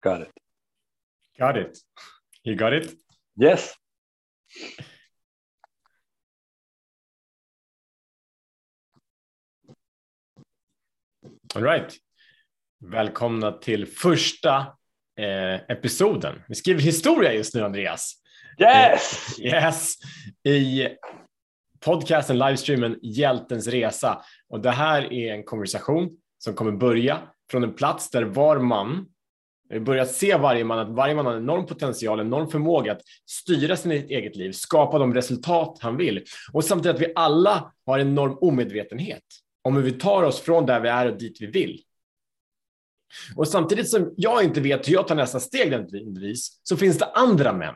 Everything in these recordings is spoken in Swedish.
Got it. Got it. You got it? Yes. All right. Välkomna till första eh, episoden. Vi skriver historia just nu, Andreas. Yes! Eh, yes! I podcasten, livestreamen Hjältens resa. Och det här är en konversation som kommer börja från en plats där var man vi börjar se varje man att varje man har en enorm potential, enorm förmåga att styra sitt eget liv, skapa de resultat han vill och samtidigt att vi alla har en enorm omedvetenhet om hur vi tar oss från där vi är och dit vi vill. Och samtidigt som jag inte vet hur jag tar nästa steg nödvändigtvis så finns det andra män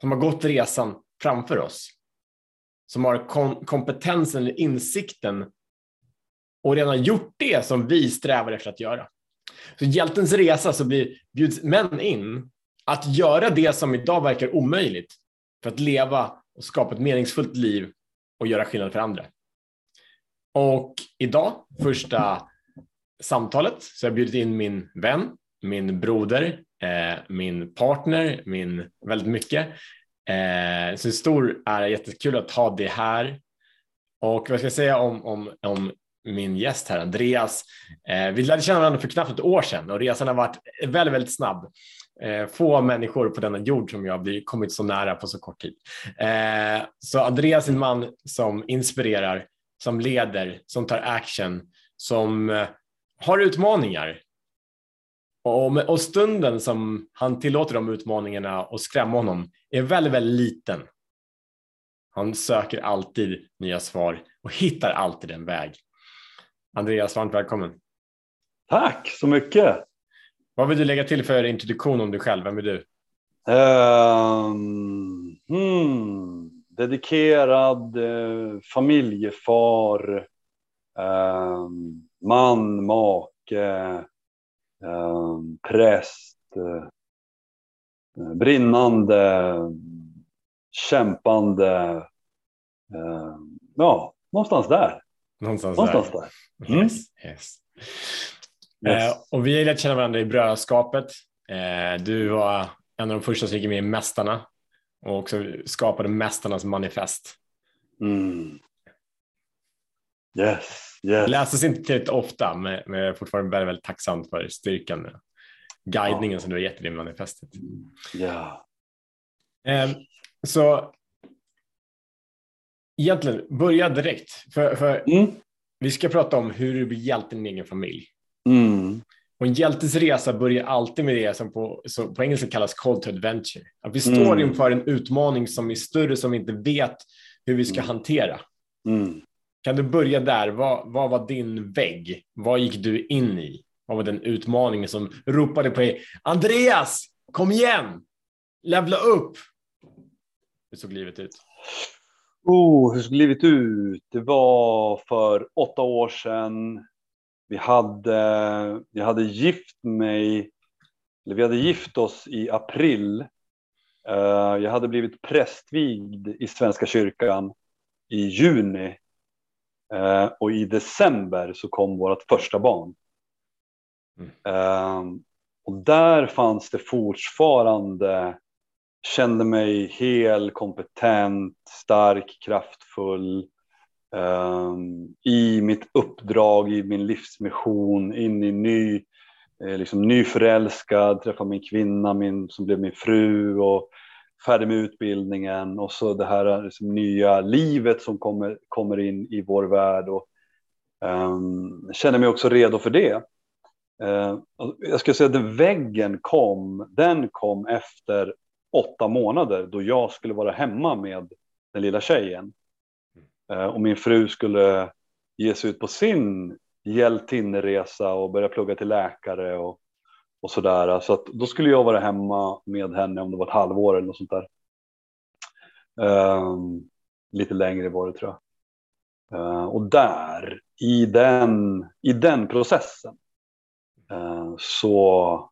som har gått resan framför oss. Som har kom kompetensen eller insikten och redan gjort det som vi strävar efter att göra. Så hjältens resa så blir, bjuds män in att göra det som idag verkar omöjligt för att leva och skapa ett meningsfullt liv och göra skillnad för andra. Och idag, första samtalet, så har jag bjudit in min vän, min broder, eh, min partner, min väldigt mycket. Eh, så stor ära, jättekul att ha det här. Och vad ska jag säga om, om, om min gäst här, Andreas. Eh, vi lärde känna varandra för knappt ett år sedan och resan har varit väldigt, väldigt snabb. Eh, få människor på denna jord som jag har kommit så nära på så kort tid. Eh, så Andreas är en man som inspirerar, som leder, som tar action, som eh, har utmaningar. Och, och stunden som han tillåter de utmaningarna och skrämma honom är väldigt, väldigt liten. Han söker alltid nya svar och hittar alltid en väg. Andreas, varmt välkommen. Tack så mycket. Vad vill du lägga till för introduktion om dig själv? Vem är du? Um, hmm, dedikerad uh, familjefar, um, man, make, um, präst, uh, brinnande, kämpande. Uh, ja, någonstans där. Någonstans, någonstans där. där. Mm. Yes, yes. yes. Eh, och vi har lärt känna varandra i brödraskapet. Eh, du var en av de första som gick med i Mästarna och också skapade Mästarnas manifest. Mm. Yes, yes. Läses inte tillräckligt ofta, men, men jag är fortfarande väldigt, väldigt tacksam för styrkan med guidningen ja. som du har gett i manifestet. Ja. Eh, så egentligen börja direkt. För, för mm. Vi ska prata om hur du blir hjälte i din egen familj. Mm. Och en hjältes resa börjar alltid med det som på, så på engelska kallas call to adventure. Att vi står mm. inför en utmaning som är större som vi inte vet hur vi ska mm. hantera. Mm. Kan du börja där? Vad, vad var din vägg? Vad gick du in i? Vad var den utmaningen som ropade på dig? Andreas, kom igen! Levla upp! Hur såg livet ut? Oh, hur såg livet ut? Det var för åtta år sedan. Vi hade, jag hade gift mig, eller vi hade gift oss i april. Eh, jag hade blivit prästvigd i Svenska kyrkan i juni. Eh, och i december så kom vårt första barn. Mm. Eh, och där fanns det fortfarande kände mig hel, kompetent, stark, kraftfull um, i mitt uppdrag, i min livsmission, in i ny, eh, liksom nyförälskad, träffa min kvinna min, som blev min fru och färdig med utbildningen och så det här liksom, nya livet som kommer, kommer in i vår värld och ehm, um, kände mig också redo för det. Uh, jag skulle säga att väggen kom, den kom efter åtta månader då jag skulle vara hemma med den lilla tjejen. Eh, och min fru skulle ge sig ut på sin hjältinneresa och börja plugga till läkare och, och sådär. Så att då skulle jag vara hemma med henne om det var ett halvår eller något sånt där. Um, lite längre var det tror jag. Uh, och där, i den, i den processen, uh, så,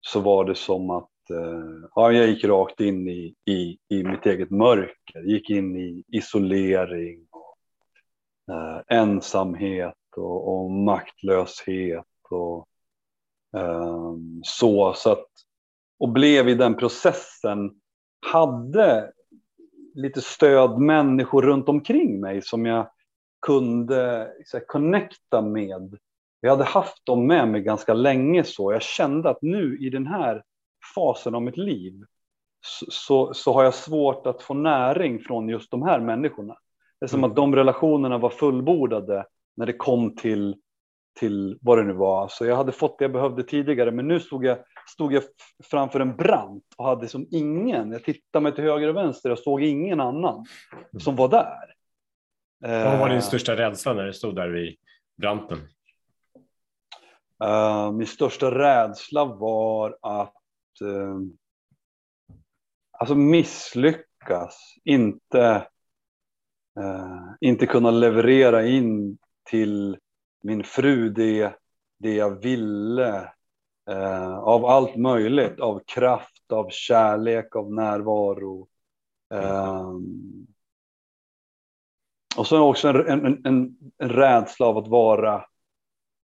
så var det som att Eh, ja, jag gick rakt in i, i, i mitt eget mörker, gick in i isolering, och, eh, ensamhet och, och maktlöshet och eh, så, så att, och blev i den processen, hade lite stöd människor runt omkring mig som jag kunde så här, connecta med. Jag hade haft dem med mig ganska länge så jag kände att nu i den här fasen av mitt liv så, så, har jag svårt att få näring från just de här människorna. Det är som mm. att de relationerna var fullbordade när det kom till, till vad det nu var. Så jag hade fått det jag behövde tidigare, men nu stod jag, stod jag framför en brant och hade som ingen. Jag tittade mig till höger och vänster och såg ingen annan mm. som var där. Vad var din eh. största rädsla när du stod där vid branten? Uh, min största rädsla var att eh, alltså misslyckas, inte eh, inte kunna leverera in till min fru det, det jag ville eh, av allt möjligt, av kraft, av kärlek, av närvaro. Eh, och så också en, en, en, en rädsla av att vara,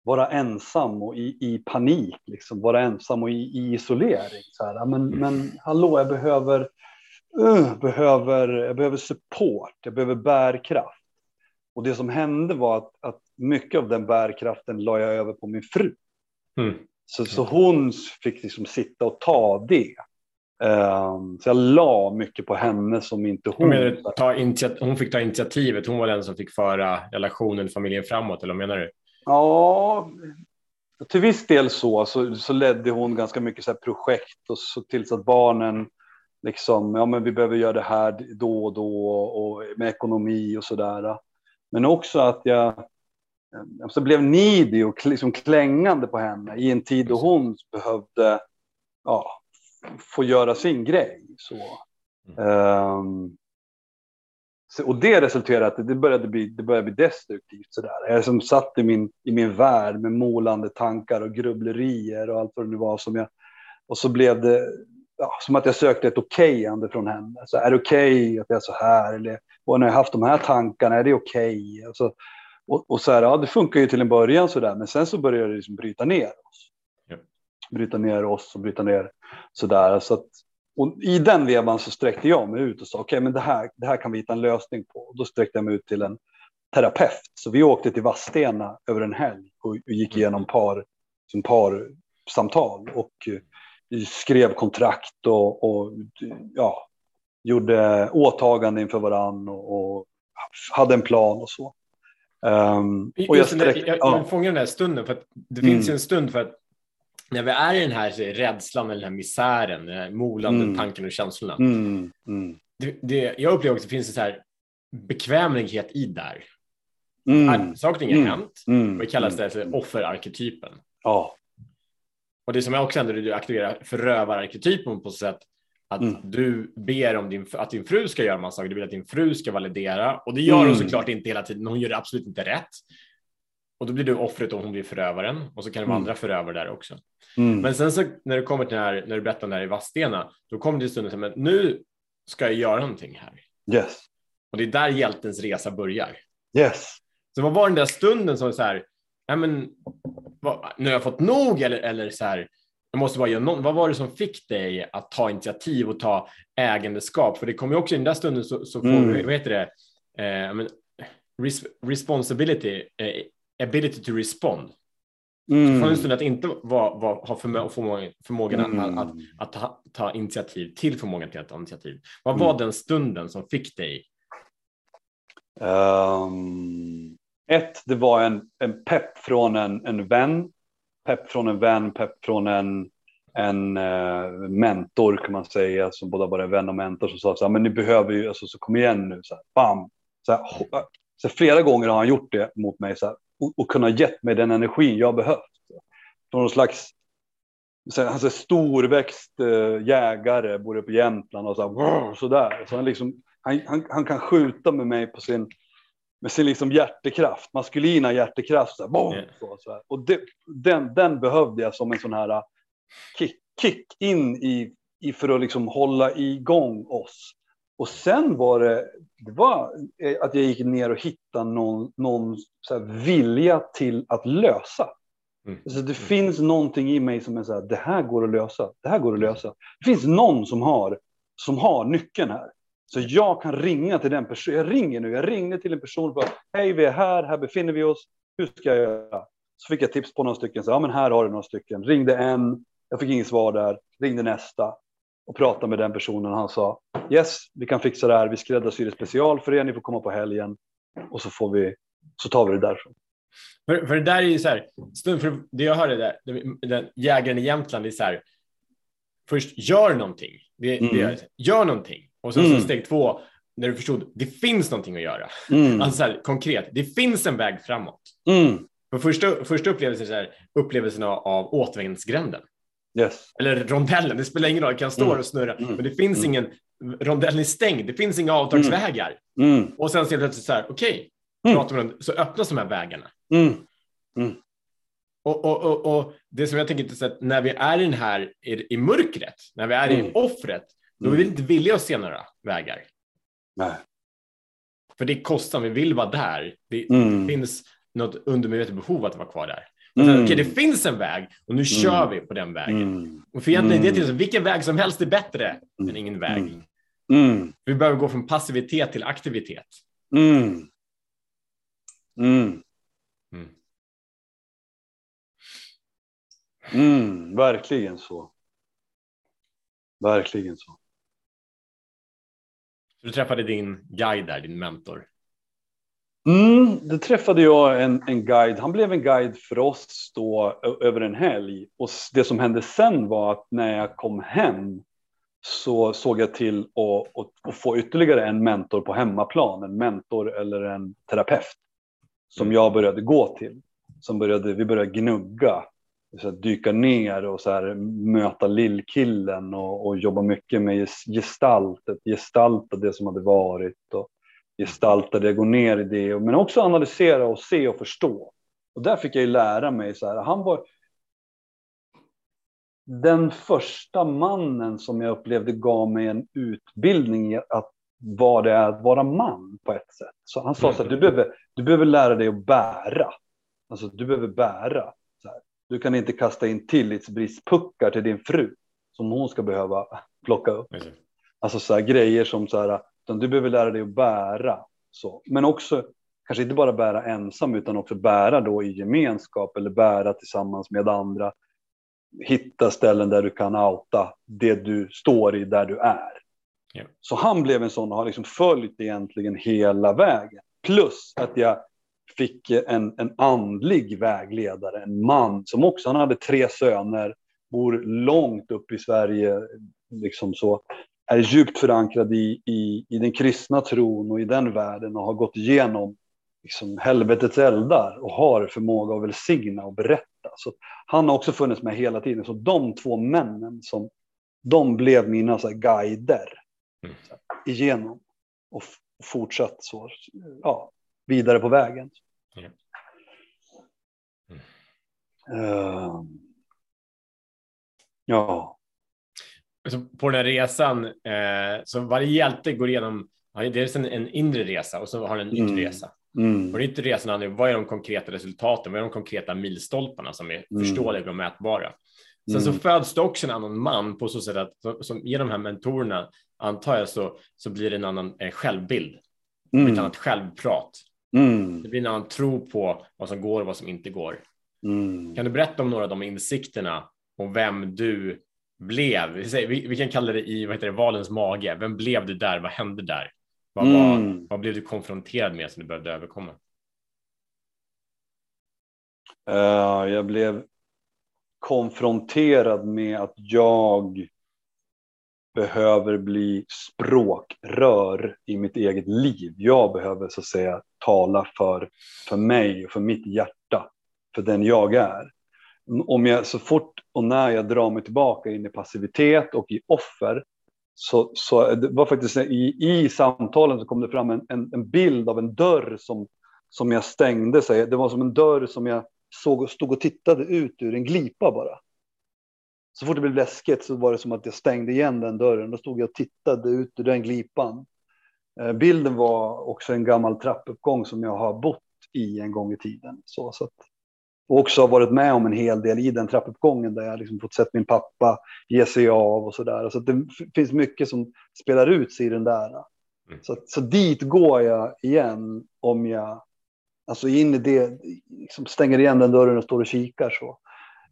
vara ensam och i, i panik, liksom, vara ensam och i, i isolering. Så här, men, men hallå, jag behöver uh, behöver, jag behöver support, jag behöver bärkraft. Och det som hände var att, att mycket av den bärkraften la jag över på min fru. Mm. Så, så hon fick liksom sitta och ta det. Um, så jag la mycket på henne som inte hon. Menar, ta hon fick ta initiativet, hon var den som fick föra relationen, familjen framåt, eller vad menar du? Ja, till viss del så, så, så ledde hon ganska mycket så projekt och så tills att barnen liksom, ja men vi behöver göra det här då och då och med ekonomi och sådär. Men också att jag alltså blev needy och liksom klängande på henne i en tid då hon behövde ja, få göra sin grej. Så. Um, och det resulterade att det började bli, det började bli destruktivt. Sådär. Jag som satt i min, i min värld med målande tankar och grubblerier och allt vad det nu var som jag... Och så blev det ja, som att jag sökte ett okejande från henne. Så är det okej okay att jag är så här? Eller, och när jag haft de här tankarna, är det okej? Okay? Alltså, och, och, så här, ja, det funkar ju till en början så där, men sen så börjar det liksom bryta ner oss. Ja. Bryta ner oss och bryta ner så där. Så att, och I den vevan så sträckte jag mig ut och sa, okej, okay, men det här, det här kan vi hitta en lösning på. Och då sträckte jag mig ut till en terapeut. Så vi åkte till Vadstena över en helg och, och gick igenom par, som par samtal och skrev kontrakt och, och ja, gjorde åtaganden inför varann och, och, hade en plan och så. Um, och jag, sträck, jag, jag, ja. fångar den här stunden, för att det mm. finns en stund för att när vi är i den här rädslan eller den här misären, den här molande mm. tanken och känslorna. Mm. Mm. Det, det, jag upplever också att det finns en så här bekvämlighet i där. Mm. Ting har mm. hänt mm. och vi kallar det för offerarketypen. Ja. Och det som jag också händer är att du aktiverar förövararketypen på så sätt att mm. du ber om din, att din fru ska göra massa saker. Du vill att din fru ska validera och det gör mm. hon såklart inte hela tiden. Hon gör det absolut inte rätt. Och då blir du offret och hon blir förövaren och så kan det vara mm. andra förövare där också. Mm. Men sen så när du kommer till här, när du berättar när i Vadstena, då kommer det stunden som att nu ska jag göra någonting här. Yes. Och det är där hjältens resa börjar. Yes. Så vad var den där stunden som så här, nej men vad, nu har jag fått nog eller, eller så här, jag måste bara göra någon, vad var det som fick dig att ta initiativ och ta ägandeskap? För det kommer ju också i den där stunden så, så får mm. du, vad heter det, eh, men, res, responsibility, eh, ability to respond. Mm. Så får en stund att inte var, var, ha förmå, förmågan, förmågan mm. att, att, att ta, ta, initiativ till förmågan till att ta initiativ. Vad var mm. den stunden som fick dig? Um, ett, det var en, en pepp från en, en vän, pepp från en vän, pepp från en, en uh, mentor kan man säga, som båda var en vän och mentor som sa så här, men ni behöver ju, alltså, så kom igen nu, så här, bam. Så, här, så flera gånger har han gjort det mot mig så här, och, och kunnat gett mig den energin jag behövt. Från någon slags så, alltså, storväxt uh, jägare, bor på Jämtland och så, här, så där. Så han, liksom, han, han, han kan skjuta med mig på sin med sin liksom hjärtekraft, maskulina hjärtekraft. Så här, boom, yeah. så, så här. Och det, den, den behövde jag som en sån här uh, kick, kick in i, i för att liksom hålla igång oss. Och sen var det, det var eh, att jag gick ner och hittade någon, någon så vilja till att lösa. Mm. Så det finns någonting i mig som är så här, det här går att lösa, det här går att lösa. Det finns någon som har, som har nyckeln här. Så jag kan ringa till den personen, jag ringer nu, jag ringde till en person och bara, hej vi är här, här befinner vi oss, hur ska jag göra? Så fick jag tips på några stycken, så ja men här har du några stycken, ringde en, jag fick inget svar där, ringde nästa och pratade med den personen. Han sa yes, vi kan fixa det här. Vi skräddarsyr det special för er. Ni får komma på helgen och så får vi så tar vi det därifrån. För, för det där är ju så här, för det jag hörde där, den jägaren i Jämtland är så här. Först gör någonting, det, mm. det, gör någonting och sen mm. så steg två när du förstod det finns någonting att göra. Mm. Alltså så här, konkret, det finns en väg framåt. Mm. För första, första upplevelsen så här, upplevelsen av, av återvändsgränden. Yes. Eller rondellen, det spelar ingen roll, det kan stå mm. och snurra, mm. men det finns mm. ingen, rondellen är stängd, det finns inga avtagsvägar. Mm. mm. Och sen ser du plötsligt så här, okej, okay, mm. så öppnas de här vägarna. Och, och, och, och, det som jag tänker är att när vi är i den här i, i mörkret, när vi är i offret, då är vi inte villiga att se några vägar. Nej. För det är kostsamt, vi vill vara där. Det, det finns något undermedvetet behov att vara kvar där. Mm. Okej, okay, det finns en väg och nu kör mm. vi på den vägen. Mm. Och för egentligen mm. det är till vilken väg som helst är bättre mm. än ingen väg. Mm. mm. Vi behöver gå från passivitet till aktivitet. Mm. verkligen så. Verkligen så. Du träffade din guide där, din mentor. Mm, då träffade jag en, en guide. Han blev en guide för oss då över en helg. Och det som hände sen var att när jag kom hem så såg jag till att få ytterligare en mentor på hemmaplan. En mentor eller en terapeut som mm. jag började gå till. Som började, vi började gnugga, så dyka ner och så här, möta lillkillen och, och jobba mycket med gestaltet, gestalta det som hade varit. Och, gestalta det, gå ner i det, men också analysera och se och förstå. Och där fick jag ju lära mig så här, han var den första mannen som jag upplevde gav mig en utbildning i att vad det är att vara man på ett sätt. Så han sa så här, du behöver, du behöver lära dig att bära. Alltså du behöver bära. Du kan inte kasta in tillitsbristpuckar till din fru som hon ska behöva plocka upp. Alltså så här, grejer som så här, utan du behöver lära dig att bära. Så. Men också, kanske inte bara bära ensam, utan också bära då i gemenskap eller bära tillsammans med andra. Hitta ställen där du kan outa det du står i, där du är. Ja. Så han blev en sån och har liksom följt egentligen hela vägen. Plus att jag fick en, en andlig vägledare, en man som också, han hade tre söner, bor långt upp i Sverige, liksom så är djupt förankrad i, i, i den kristna tron och i den världen och har gått igenom liksom helvetets eldar och har förmåga att välsigna och berätta. Så han har också funnits med hela tiden. Så de två männen, som, de blev mina så här, guider mm. så här, igenom och fortsatt så, ja, vidare på vägen. Mm. Mm. Uh, ja. Alltså, på den här resan, eh, så varje hjälte går igenom, dels en, en inre resa och så har den en yttre mm. resa. Mm. Och den yttre resan handlar vad är de konkreta resultaten? Vad är de konkreta milstolparna som är mm. förståeliga och mätbara? Sen så mm. föds det också en annan man på så sätt att som genom de här mentorerna antar jag så, så blir det en annan eh, självbild. Mm. Ett annat självprat. Mm. Det blir en annan tro på vad som går och vad som inte går. Mm. Kan du berätta om några av de insikterna och vem du blev, vi, vi kan kalla det i vad heter det, valens mage. Vem blev du där? Vad hände där? Vad, mm. vad, vad blev du konfronterad med som du behövde överkomma? Uh, jag blev konfronterad med att jag behöver bli språkrör i mitt eget liv. Jag behöver så att säga tala för, för mig och för mitt hjärta, för den jag är om jag så fort och när jag drar mig tillbaka in i passivitet och i offer så, så det var faktiskt i, i samtalen så kom det fram en, en, en, bild av en dörr som, som jag stängde Så Det var som en dörr som jag såg, och stod och tittade ut ur en glipa bara. Så fort det blev läskigt så var det som att jag stängde igen den dörren. Då stod jag och tittade ut ur den glipan. Eh, bilden var också en gammal trappuppgång som jag har bott i en gång i tiden. Så, så att och också har varit med om en hel del i den trappuppgången där jag liksom fått sett min pappa ge sig av och så där. Så det finns mycket som spelar ut sig i den där. Mm. Så, så dit går jag igen om jag alltså in i det, liksom stänger igen den dörren och står och kikar så.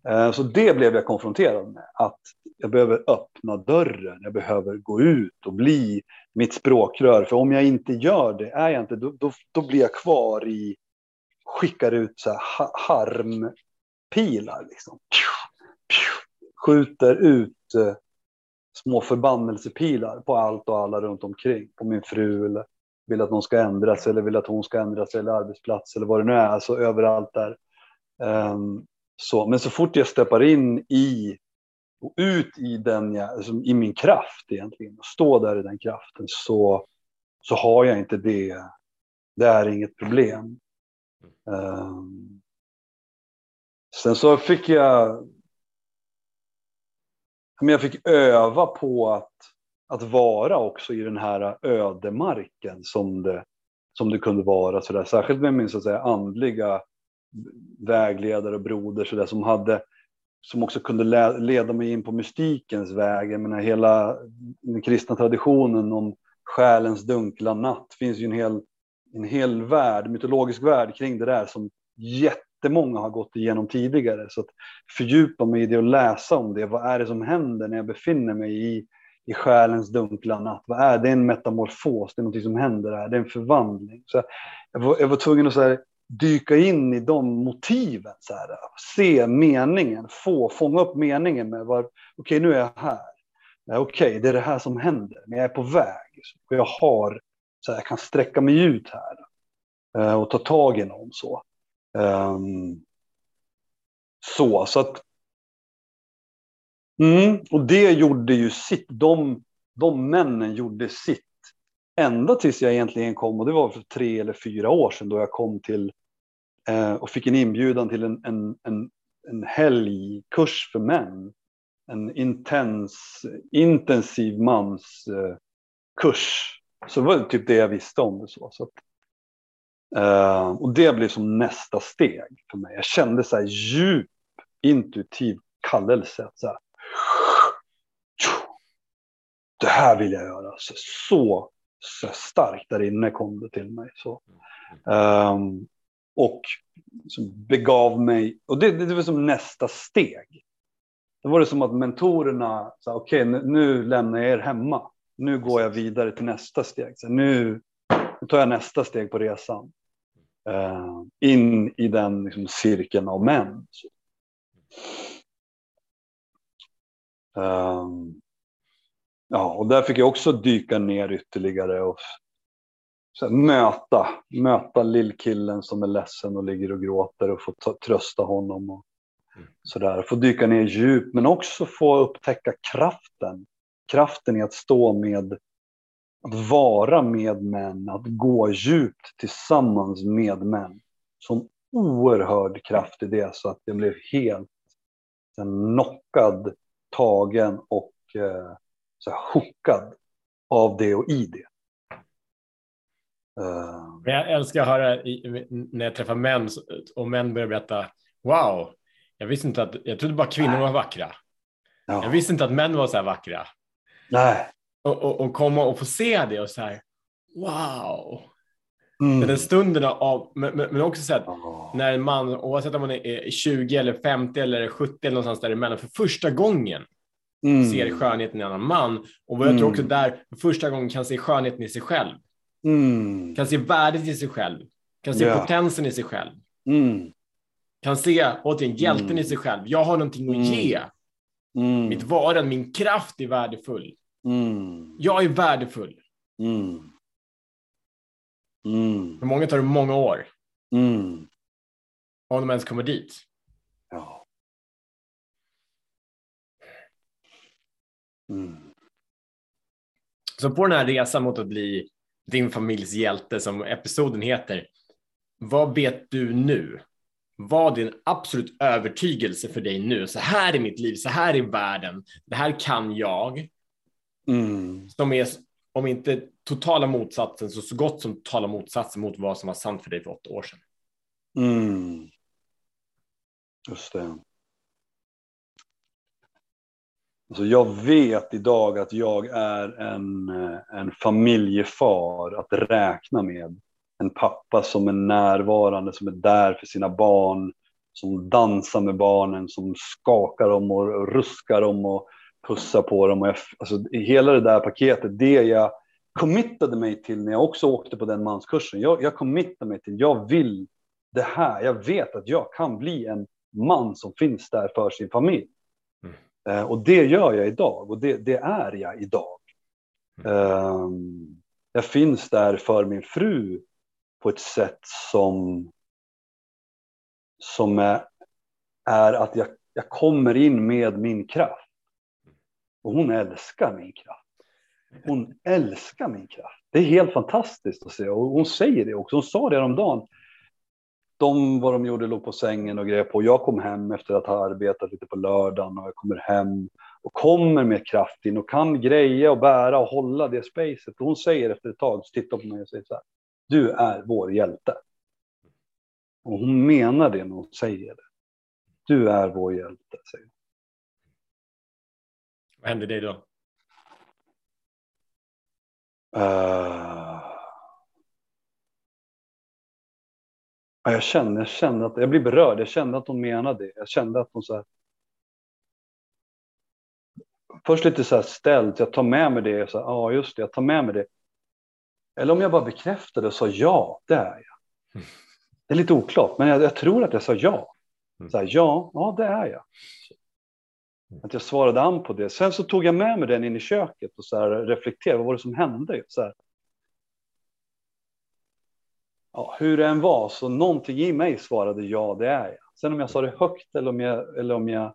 Eh, så det blev jag konfronterad med, att jag behöver öppna dörren, jag behöver gå ut och bli mitt språkrör. För om jag inte gör det, är jag inte, då, då, då blir jag kvar i, skickar ut så här harmpilar. Liksom. Skjuter ut eh, små förbannelsepilar på allt och alla runt omkring. På min fru eller vill att någon ska ändras eller vill att hon ska ändras eller arbetsplats eller vad det nu är. Alltså överallt där. Um, så, men så fort jag steppar in i och ut i den jag, alltså i min kraft egentligen och stå där i den kraften så, så har jag inte det. Det är inget problem. Um, sen så fick jag. Men jag fick öva på att, att vara också i den här ödemarken som det, som det kunde vara. Så där. Särskilt med min så att säga, andliga vägledare och broder så där, som hade som också kunde leda mig in på mystikens väg. Jag menar, hela den kristna traditionen om själens dunkla natt finns ju en hel, en hel värld, mytologisk värld kring det där som jättemånga har gått igenom tidigare. Så att fördjupa mig i det och läsa om det. Vad är det som händer när jag befinner mig i, i själens dunkla natt? Vad är det? Det är en metamorfos, det är något som händer där, det är en förvandling. Så jag, var, jag var tvungen att så här, dyka in i de motiven. Så här, se meningen, få fånga upp meningen med var, okej okay, nu är jag här. Okej, okay, det är det här som händer, men jag är på väg. Och jag har, så här, jag kan sträcka mig ut här eh, och ta tag i någon så. Um, så, så att. Mm, och det gjorde ju sitt. De, de männen gjorde sitt ända tills jag egentligen kom, och det var för tre eller fyra år sedan då jag kom till eh, och fick en inbjudan till en, en, en, en helgkurs för män. En intens, intensiv manskurs. Eh, så det var typ det jag visste om det. Så, så att, eh, och det blev som nästa steg för mig. Jag kände så här djup intuitiv kallelse. Att så här, det här vill jag göra. Så, så så starkt där inne kom det till mig. Så. Um, och begav mig, och det, det var som nästa steg. Då var det som att mentorerna sa, okej okay, nu, nu, lämnar jag er hemma. Nu går jag vidare till nästa steg. Så nu, nu tar jag nästa steg på resan. Uh, in i den liksom, cirkeln av män. Um, Ja, och där fick jag också dyka ner ytterligare och här, möta, möta lillkillen som är ledsen och ligger och gråter och få ta, trösta honom. Och mm. sådär. Få dyka ner djupt men också få upptäcka kraften. Kraften i att stå med, att vara med män, att gå djupt tillsammans med män. Sån oerhörd kraft i det så att jag blev helt knockad, tagen och eh, så här chockad av det och i det. Uh, jag älskar att höra i, när jag träffar män och män börjar berätta. Wow, jag visste inte att jag trodde bara kvinnor var vackra. Ja. Jag visste inte att män var så här vackra. Nej. Och, och, och komma och få se det och så här. Wow. Mm. Den stunden av, men, men också så att oh. när en man, oavsett om man är 20 eller 50 eller 70 eller någonstans däremellan, för första gången mm. ser skönheten i en annan man. Och vad jag mm. tror också där för första gången kan se skönheten i sig själv. Mm. Kan se värdet i sig själv. Kan se yeah. potensen i sig själv. Mm. Kan se återigen hjälten i mm. sig själv. Jag har någonting att mm. Mitt varen, min kraft är värdefull. Jag är värdefull. För många tar det många år. Om de ens kommer dit. Ja. Mm. Så på den här resan mot att bli din familjs hjälte som episoden heter, vad vet du nu? Vad din absolut övertygelse för dig nu? Så här är mitt liv, så här är världen, det här kan jag. Mm. Som är, om inte totala motsatsen, så så gott som totala motsatsen mot vad som var sant för dig för åtta år sedan. Mm. Just det. Alltså jag vet idag att jag är en, en familjefar att räkna med. En pappa som är närvarande, som är där för sina barn, som dansar med barnen, som skakar dem och ruskar dem och pussar på dem. Och jag, alltså, hela det där paketet, det jag committade mig till när jag också åkte på den manskursen. Jag, jag committade mig till, jag vill det här. Jag vet att jag kan bli en man som finns där för sin familj. Mm. Eh, och det gör jag idag och det, det är jag idag. Mm. Eh, jag finns där för min fru på ett sätt som, som är, är att jag, jag kommer in med min kraft. Och hon älskar min kraft. Hon älskar min kraft. Det är helt fantastiskt att se och hon säger det också. Hon sa det häromdagen. De, vad de gjorde, låg på sängen och grejade på. Jag kom hem efter att ha arbetat lite på lördagen och jag kommer hem och kommer med kraft in och kan greja och bära och hålla det spacet. Och hon säger efter ett tag, så tittar på mig och säger så här. Du är vår hjälte. Och hon menar det när hon säger det. Du är vår hjälte, säger hon. Vad hände dig då? Uh... jag kände, jag kände att jag blev berörd. Jag kände att hon menade det. Jag kände att hon så här. Först lite så här ställt. Jag tar med mig det. Ja, ah, just det. Jag tar med mig det. Eller om jag bara bekräftade och sa ja, det är jag. Det är lite oklart, men jag, jag tror att jag sa ja. Mm. Så här, ja, ja, det är jag. Att jag svarade an på det. Sen så tog jag med mig den in i köket och så här reflekterade. Vad var det som hände? Så här. Ja, hur det än var, så någonting i mig svarade ja, det är jag. Sen om jag sa det högt eller om jag... Eller om jag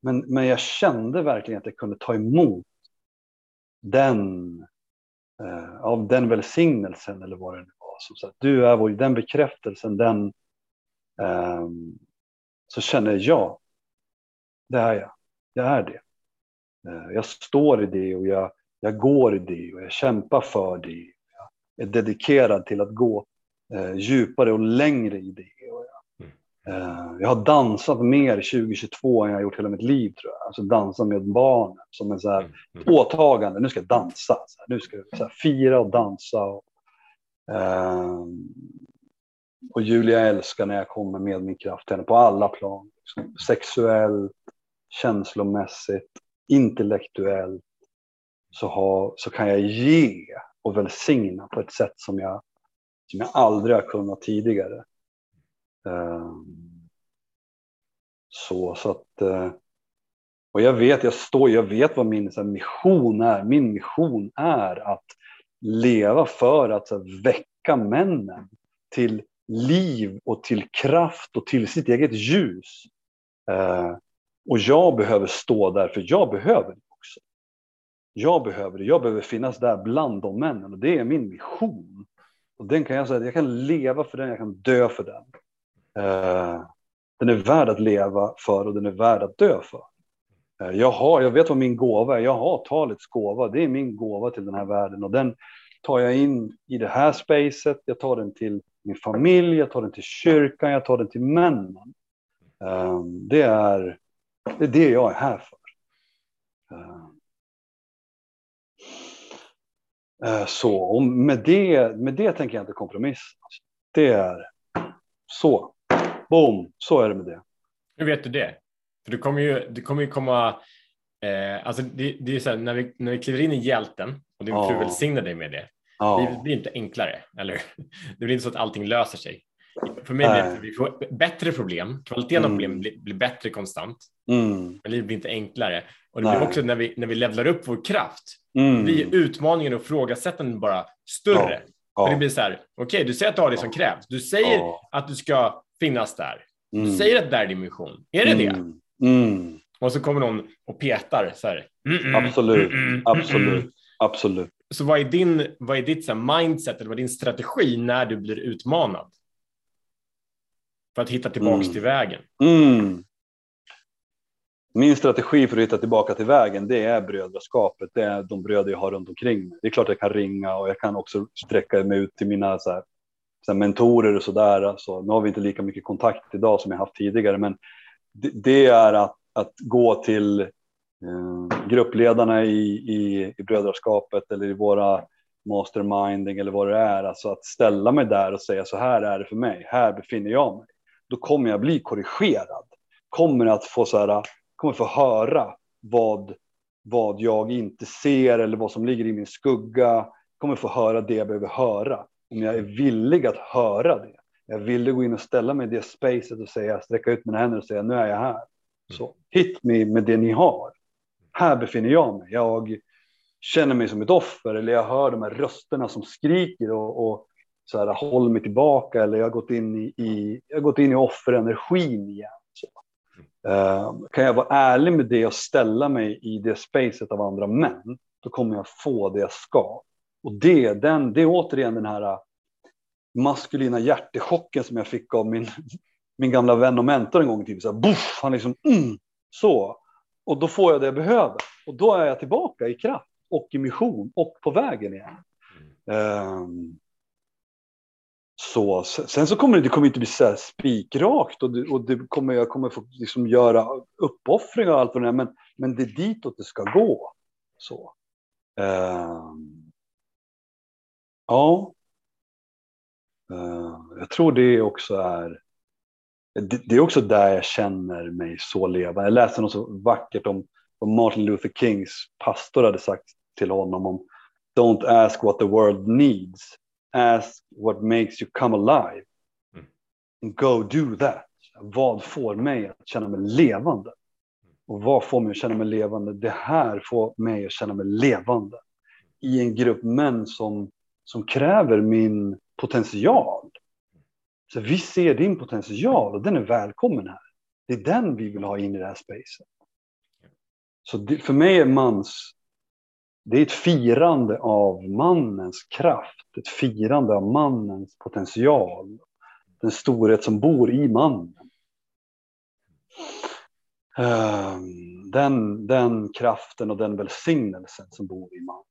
men, men jag kände verkligen att jag kunde ta emot den, eh, av den välsignelsen eller vad det nu var. Som sagt, du är vår, den bekräftelsen, den, eh, så känner jag det är jag jag är det. Eh, jag står i det och jag, jag går i det och jag kämpar för det. Jag är dedikerad till att gå eh, djupare och längre i det. Jag, eh, jag har dansat mer 2022 än jag har gjort hela mitt liv tror jag. Alltså dansa med barnen som en så här mm. mm. åtagande. Nu ska jag dansa. Nu ska jag fira och dansa. Och, eh, och Julia älskar när jag kommer med min kraft henne på alla plan. Liksom, sexuellt, känslomässigt, intellektuellt så, ha, så kan jag ge och välsigna på ett sätt som jag, som jag aldrig har kunnat tidigare. Ehm, så, så att, eh, och jag vet, jag står, jag vet vad min här, mission är. Min mission är att leva för att här, väcka männen till liv och till kraft och till sitt eget ljus. Eh, och jag behöver stå där, för jag behöver det också. Jag behöver det. Jag behöver finnas där bland de männen och det är min mission. Och den kan jag säga, jag kan leva för den, jag kan dö för den. Eh, den är värd att leva för och den är värd att dö för. Eh, jag, har, jag vet vad min gåva är. Jag har talets gåva. Det är min gåva till den här världen och den tar jag in i det här spacet. Jag tar den till min familj, jag tar den till kyrkan, jag tar den till männen. Eh, det är det är det jag är här för. Eh, så och med det, med det tänker jag inte kompromissa. Det är så. Boom, så är det med det. Hur vet du det? För du kommer ju, du kommer ju komma, eh, alltså det, det är så här, när vi, när vi kliver in i hjälten och din ja. fru välsignar dig med det, ja. det blir inte enklare, eller Det blir inte så att allting löser sig. För mig blir det vi får bättre problem, kvaliteten mm. av problem blir, blir bättre konstant. Mm. Men livet blir inte enklare. Och det blir också när vi, när vi levlar upp vår kraft, mm. blir utmaningen och frågasättanden bara större. Ja. Ja. För det blir så här, okej, okay, du säger att du har det som krävs. Du säger ja. att du ska finnas där. Du mm. säger att det är din mission. Är det det? Mm. Mm. Och så kommer någon och petar så här. absolut, absolut, absolut. Så vad är, din, vad är ditt så mindset eller vad är din strategi när du blir utmanad? För att hitta tillbaka mm. till vägen. Mm. Min strategi för att hitta tillbaka till vägen, det är brödraskapet. Det är de bröder jag har runt omkring mig. Det är klart jag kan ringa och jag kan också sträcka mig ut till mina så här, så mentorer och så där. Alltså, nu har vi inte lika mycket kontakt idag som jag haft tidigare, men det, det är att, att gå till eh, gruppledarna i, i, i brödraskapet eller i våra masterminding eller vad det är. Alltså att ställa mig där och säga så här är det för mig, här befinner jag mig. Då kommer jag bli korrigerad. Kommer att få, så här, kommer få höra vad, vad jag inte ser eller vad som ligger i min skugga. Kommer få höra det jag behöver höra. Om jag är villig att höra det. Jag att gå in och ställa mig i det spacet och säga, sträcka ut mina händer och säga nu är jag här. Så hit me med det ni har. Här befinner jag mig. Jag känner mig som ett offer eller jag hör de här rösterna som skriker och, och så här, håller mig tillbaka eller jag har gått in i, i, jag har gått in i offerenergin igen. Så. Uh, kan jag vara ärlig med det och ställa mig i det spacet av andra män, då kommer jag få det jag ska. Och det, den, det är återigen den här äh, maskulina hjärtechocken som jag fick av min, min gamla vän och mentor en gång i tiden. Så här, buff, han liksom, mm, så. Och då får jag det jag behöver. Och då är jag tillbaka i kraft och i mission och på vägen igen. Um, så, sen så kommer det, det kommer inte bli så här spikrakt och, det, och det kommer, jag kommer få liksom göra uppoffringar och allt vad det är, men, men det är ditåt det ska gå. Så. Um, ja. Uh, jag tror det också är det, är också där jag känner mig så levande. Jag läste något så vackert om vad Martin Luther Kings pastor hade sagt till honom om Don't ask what the world needs, ask what makes you come alive. Mm. Go do that. Vad får mig att känna mig levande? Och vad får mig att känna mig levande? Det här får mig att känna mig levande. I en grupp män som, som kräver min potential. Så vi ser din potential och den är välkommen här. Det är den vi vill ha in i det här spacet. Så det, för mig är mans det är ett firande av mannens kraft, ett firande av mannens potential, den storhet som bor i mannen. Ehm, den, den kraften och den välsignelsen som bor i mannen,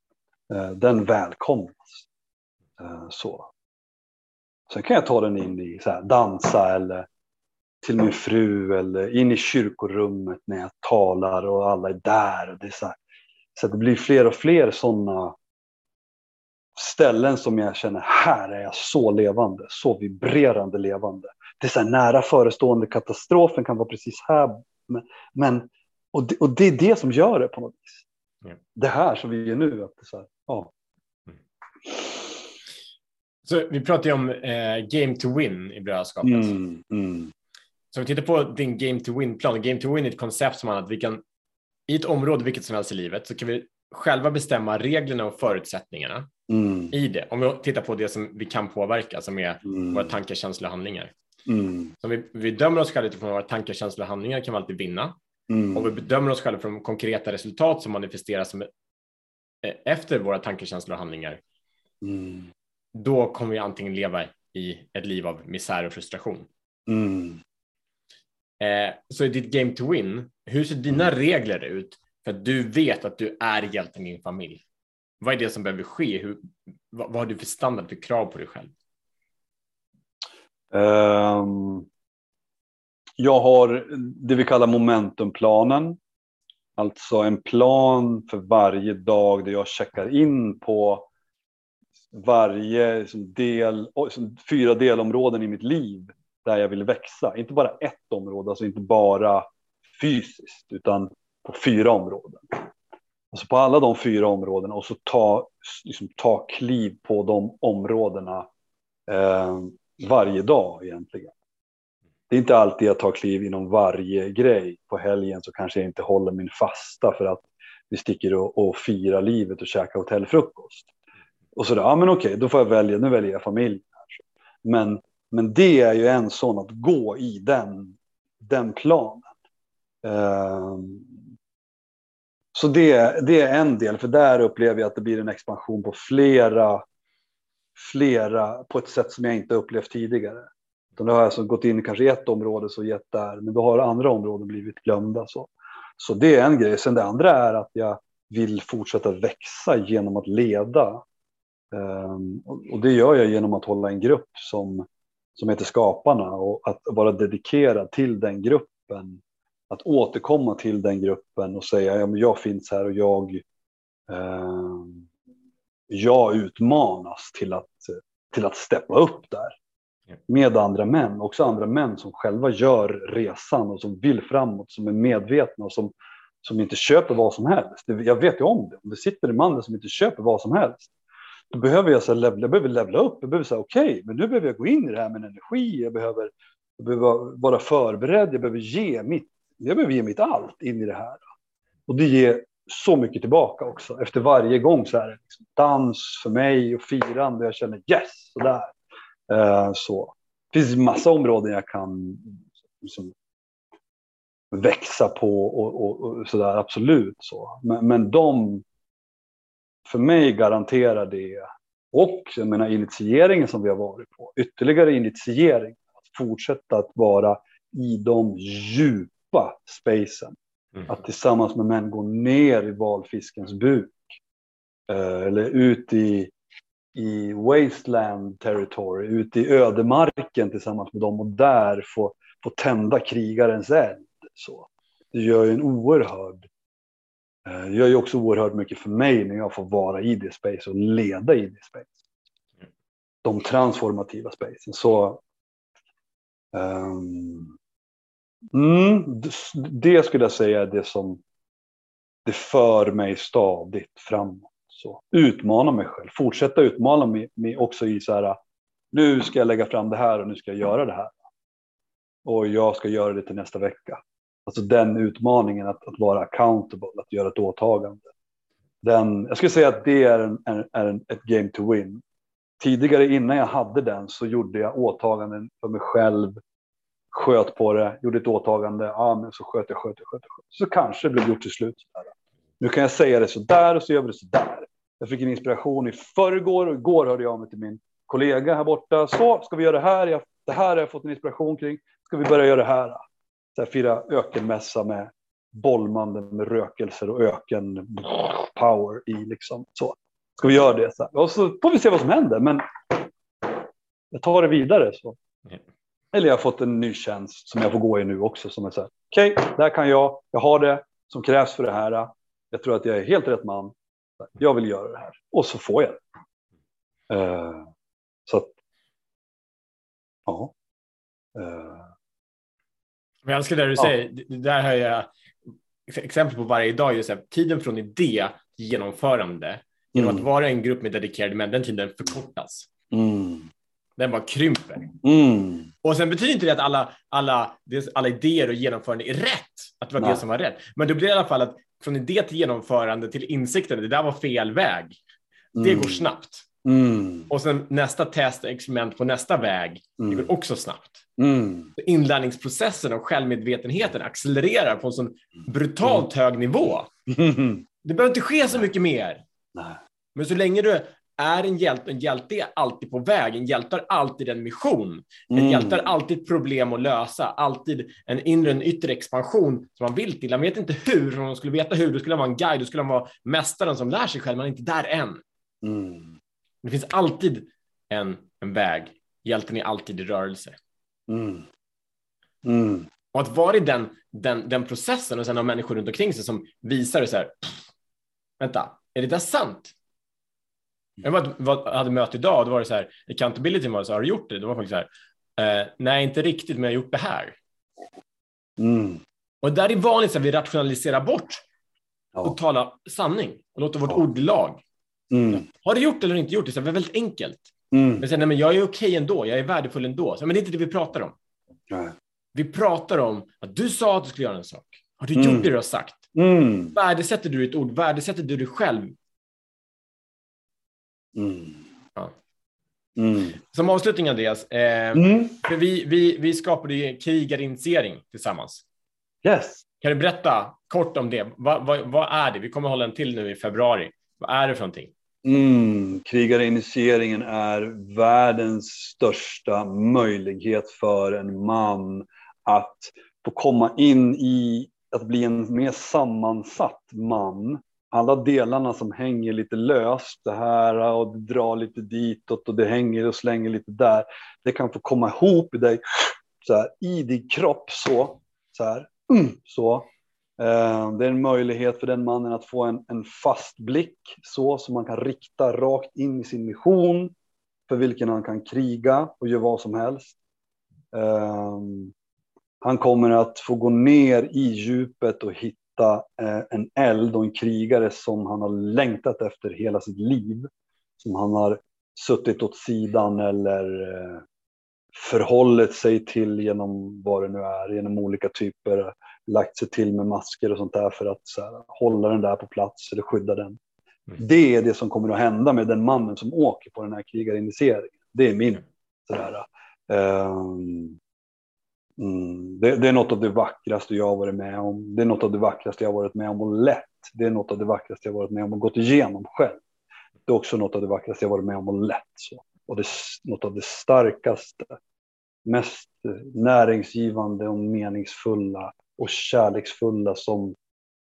eh, den välkomnas. Eh, så. Sen kan jag ta den in i så här, dansa eller till min fru eller in i kyrkorummet när jag talar och alla är där. Och det är så här, så det blir fler och fler sådana ställen som jag känner, här är jag så levande, så vibrerande levande. Det är så här nära förestående katastrofen kan vara precis här. Men, och, det, och det är det som gör det på något vis. Mm. Det här som vi är nu. Att det så här, ja. Mm. Så vi pratar ju om eh, game to win i brödraskapet. Mm, mm. Så om vi tittar på din game to win-plan. Game to win är ett koncept som att vi kan i ett område, vilket som helst i livet, så kan vi själva bestämma reglerna och förutsättningarna mm. i det. Om vi tittar på det som vi kan påverka, som är mm. våra tankar, känslor och handlingar. Mm. Så om vi, vi dömer oss själva utifrån våra tankar, känslor och handlingar kan vi alltid vinna. Mm. Om vi bedömer oss själva från konkreta resultat som manifesteras som, eh, efter våra tankar, känslor och handlingar. Då kommer vi antingen leva i ett liv av misär och frustration. Mm. Eh, så i ditt game to win, hur ser dina mm. regler ut för att du vet att du är hjälten i din familj? Vad är det som behöver ske? Hur, vad, vad har du för standard för krav på dig själv? Um, jag har det vi kallar momentumplanen. Alltså en plan för varje dag där jag checkar in på varje liksom, del, liksom, fyra delområden i mitt liv där jag vill växa. Inte bara ett område, alltså inte bara fysiskt, utan på fyra områden. Alltså på alla de fyra områdena och så ta, liksom, ta kliv på de områdena eh, varje dag egentligen. Det är inte alltid jag tar kliv inom varje grej. På helgen så kanske jag inte håller min fasta för att vi sticker och, och firar livet och käkar hotellfrukost. Och så där, ja men okej, då får jag välja, nu väljer jag familj. Men men det är ju en sån att gå i den, den planen. Um, så det, det är en del, för där upplever jag att det blir en expansion på flera, flera på ett sätt som jag inte upplevt tidigare. Utan då har jag alltså gått in kanske i ett område så gett där, men då har andra områden blivit glömda. Så. så det är en grej. Sen det andra är att jag vill fortsätta växa genom att leda. Um, och det gör jag genom att hålla en grupp som som heter Skaparna och att vara dedikerad till den gruppen. Att återkomma till den gruppen och säga ja, men jag finns här och jag, eh, jag utmanas till att, till att steppa upp där. Med andra män, också andra män som själva gör resan och som vill framåt, som är medvetna och som, som inte köper vad som helst. Jag vet ju om det, om det sitter en man som inte köper vad som helst, då behöver jag, så levla, jag behöver levla upp, jag behöver säga okej, okay, men nu behöver jag gå in i det här med energi, jag behöver, jag behöver vara förberedd, jag behöver ge mitt, jag behöver ge mitt allt in i det här. Och det ger så mycket tillbaka också. Efter varje gång så är det liksom dans för mig och firande. Jag känner yes, sådär. Eh, så. Det finns massa områden jag kan liksom, växa på och, och, och sådär, absolut. Så. Men, men de, för mig garanterar det, och jag menar initieringen som vi har varit på, ytterligare initiering, att fortsätta att vara i de djupa spacen. Mm. Att tillsammans med män gå ner i valfiskens buk. Eh, eller ut i i wasteland territory, ute i ödemarken tillsammans med dem och där få, få tända krigarens eld. Så. Det gör ju en oerhörd, det gör ju också oerhört mycket för mig när jag får vara i det space och leda i det space. De transformativa spacen. Så um, mm, det skulle jag säga är det som det för mig stadigt framåt. Så, utmana mig själv, fortsätta utmana mig, mig också i så här, nu ska jag lägga fram det här och nu ska jag göra det här. Och jag ska göra det till nästa vecka. Alltså den utmaningen att, att vara accountable, att göra ett åtagande. Den, jag skulle säga att det är, en, är, är en, ett game to win. Tidigare innan jag hade den så gjorde jag åtaganden för mig själv, sköt på det, gjorde ett åtagande, ja men så sköt jag, sköt jag, sköt jag. Så kanske det blev gjort till slut. Nu kan jag säga det så där och så gör vi det så där. Jag fick en inspiration i förrgår och igår hörde jag av mig till min kollega här borta. Så ska vi göra det här. Det här har jag fått en inspiration kring. Ska vi börja göra det här? Så fira ökenmässa med bollmande med rökelser och öken power i liksom. Så ska vi göra det. Så här. Och så får vi se vad som händer. Men jag tar det vidare. Så. Eller jag har fått en ny tjänst som jag får gå i nu också. Som är så här. Okej, okay, där kan jag. Jag har det som krävs för det här. Jag tror att jag är helt rätt man jag vill göra det här och så får jag det. Uh, så att, ja. Uh. Jag älskar det du säger. Det där har jag exempel på varje dag. Just här, tiden från idé till genomförande genom mm. att vara en grupp med dedikerade män, den tiden förkortas. Mm. Den bara krymper. Mm. Och sen betyder inte det att alla, alla, alla idéer och genomförande är rätt, att det var Nej. det som var rätt. Men det blir i alla fall att från idé till genomförande till insikten, det där var fel väg. Det mm. går snabbt. Mm. Och sen nästa test, experiment på nästa väg, mm. det går också snabbt. Mm. Inlärningsprocessen och självmedvetenheten accelererar på en sån brutalt hög nivå. Det behöver inte ske så mycket mer. Nej. Men så länge du är en hjälte, en hjälte är alltid på väg, en hjälte har alltid en mission. En mm. hjälte har alltid ett problem att lösa, alltid en inre och en yttre expansion som man vill till. Han vet inte hur, om man skulle veta hur, då skulle han vara en guide, då skulle han vara mästaren som lär sig själv, man är inte där än. Mm. Det finns alltid en, en väg, hjälten är alltid i rörelse. Mm. mm. Och att vara i den, den, den processen och sen ha människor runt omkring sig som visar det så här, vänta, är det där sant? Jag var, var, hade möte idag och då var det så här, accountability var så här, har du gjort det? Det var faktiskt så här, eh, nej inte riktigt, men jag har gjort det här. Mm. Och där är vanligt att vi rationaliserar bort ja. och talar sanning och låter vårt ja. ordlag. Mm. Har du gjort eller inte gjort det? Så det är väldigt enkelt. Mm. Men sen, nej, men jag är okej ändå, jag är värdefull ändå. Så, men det är inte det vi pratar om. Nej. Vi pratar om att du sa att du skulle göra en sak. Har du mm. gjort det du har sagt? Mm. Värdesätter du ditt ord? Värdesätter du dig själv? Mm. Ja. Mm. Som avslutning Andreas, eh, mm. för vi, vi, vi skapade ju krigarinitiering tillsammans. Yes. Kan du berätta kort om det? Vad, vad, vad, är det? Vi kommer hålla en till nu i februari. Vad är det för någonting? Mm, krigarinitieringen är världens största möjlighet för en man att få komma in i att bli en mer sammansatt man alla delarna som hänger lite löst, det här och det drar lite ditåt och det hänger och slänger lite där. Det kan få komma ihop i dig, så här, i din kropp så, så här, mm, Så. Eh, det är en möjlighet för den mannen att få en, en fast blick så som man kan rikta rakt in i sin mission för vilken han kan kriga och göra vad som helst. Eh, han kommer att få gå ner i djupet och hitta eh, en eld och en krigare som han har längtat efter hela sitt liv. Som han har suttit åt sidan eller förhållit sig till genom vad det nu är, genom olika typer, lagt sig till med masker och sånt där för att här, hålla den där på plats eller skydda den. Mm. Det är det som kommer att hända med den mannen som åker på den här krigarinitieringen. Det är min. Sådär. Um, mm, det, det, är något av det vackraste jag varit med om. Det är något av det vackraste jag varit med om och lätt. Det är något av det vackraste jag har varit med om och gått igenom själv. Det är också något av det vackraste jag varit med om och lätt. Så. Och det är något av det starkaste, mest näringsgivande och meningsfulla och kärleksfulla som,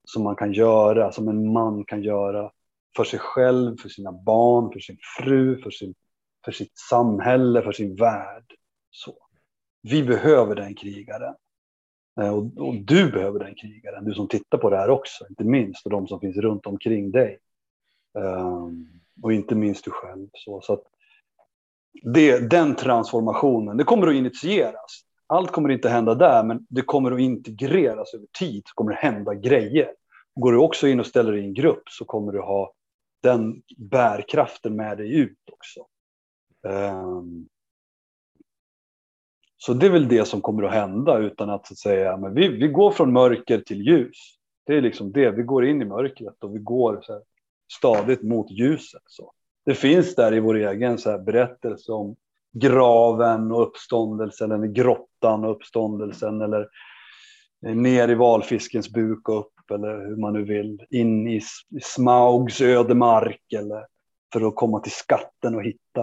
som man kan göra, som en man kan göra för sig själv, för sina barn, för sin fru, för, sin, för sitt samhälle, för sin värld. Så. Vi behöver den krigaren. Eh, och, och, du behöver den krigaren, du som tittar på det här också, inte minst, och de som finns runt omkring dig. Um, och inte minst du själv. Så, så att det, den transformationen, det kommer att initieras. Allt kommer inte hända där, men det kommer att integreras över tid. Så kommer det hända grejer. Går du också in och ställer dig i en grupp så kommer du ha den bärkraften med dig ut också. Um, så det är väl det som kommer att hända utan att, så att säga, men vi, vi går från mörker till ljus. Det är liksom det, vi går in i mörkret och vi går så här, stadigt mot ljuset. Så det finns där i vår egen så här berättelse om graven och uppståndelsen, eller grottan och uppståndelsen, eller ner i valfiskens buk och upp, eller hur man nu vill, in i Smaugs ödemark, eller för att komma till skatten och hitta,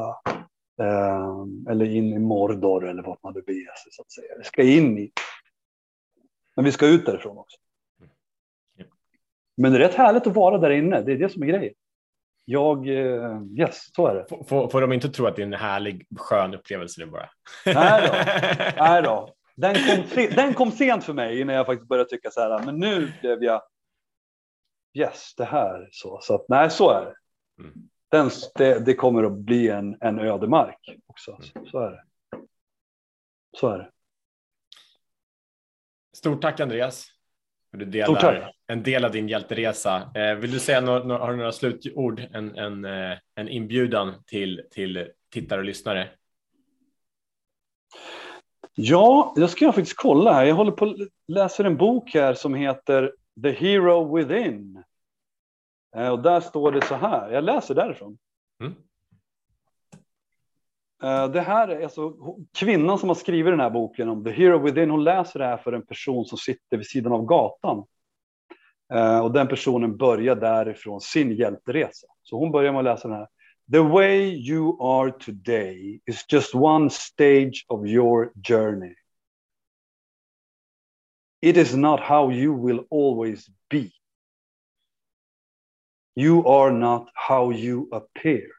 eh, eller in i Mordor, eller vart man nu beger sig, så att säga. Vi ska in i, men vi ska ut därifrån också. Mm. Men det är rätt härligt att vara där inne, det är det som är grejen jag, eh, yes, så är det. Får, får de inte tro att det är en härlig, skön upplevelse nu bara? Nej då. Nej då. Den, kom, den kom sent för mig innan jag faktiskt började tycka så här, men nu blev jag, yes, det här så. Så att, nej, så är det. Mm. Den, det, det, kommer att bli en, en ödemark också. Mm. Så är det. Så är det. Stort tack Andreas. Du delar en del av din hjälteresa. Eh, vill du säga några, har du några slutord, en, en, eh, en inbjudan till, till tittare och lyssnare? Ja, jag ska faktiskt kolla här. Jag håller på läsa en bok här som heter The Hero Within. Eh, och där står det så här. Jag läser därifrån. Mm. Eh, det här är alltså kvinnan som har skrivit den här boken om The Hero Within. Hon läser det här för en person som sitter vid sidan av gatan. Eh, och den personen börjar därifrån sin hjälteresa. Så hon börjar med att läsa den här. The way you are today is just one stage of your journey. It is not how you will always be. You are not how you appear.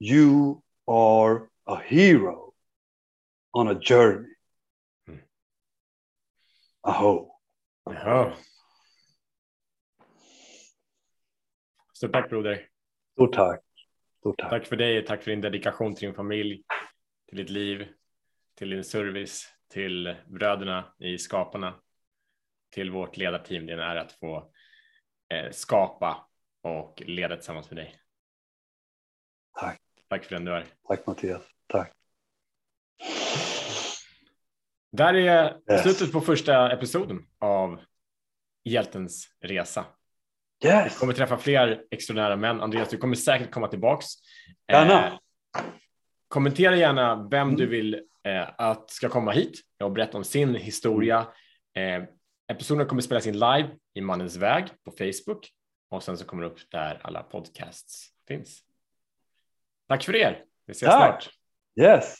You are a hero on a journey. Hmm. Aho. Jaha. Stort tack broder. Stort tack. Stort tack. Tack för dig, tack för din dedikation till din familj, till ditt liv, till din service, till bröderna i Skaparna, till vårt ledarteam. Det är en ära att få eh, skapa och leda tillsammans med dig. Tack. Tack för den du är. Tack Mattias. Tack. Där är yes. slutet på första episoden av Hjältens resa. Yes. Vi kommer träffa fler extraordinära män. Andreas, du kommer säkert komma tillbaks. Gärna. Eh, kommentera gärna vem mm. du vill eh, att ska komma hit och berätta om sin historia. Eh, episoden kommer spelas in live i Mannens väg på Facebook och sen så kommer det upp där alla podcasts finns. Tack för er. Vi ses Tack. snart. Yes.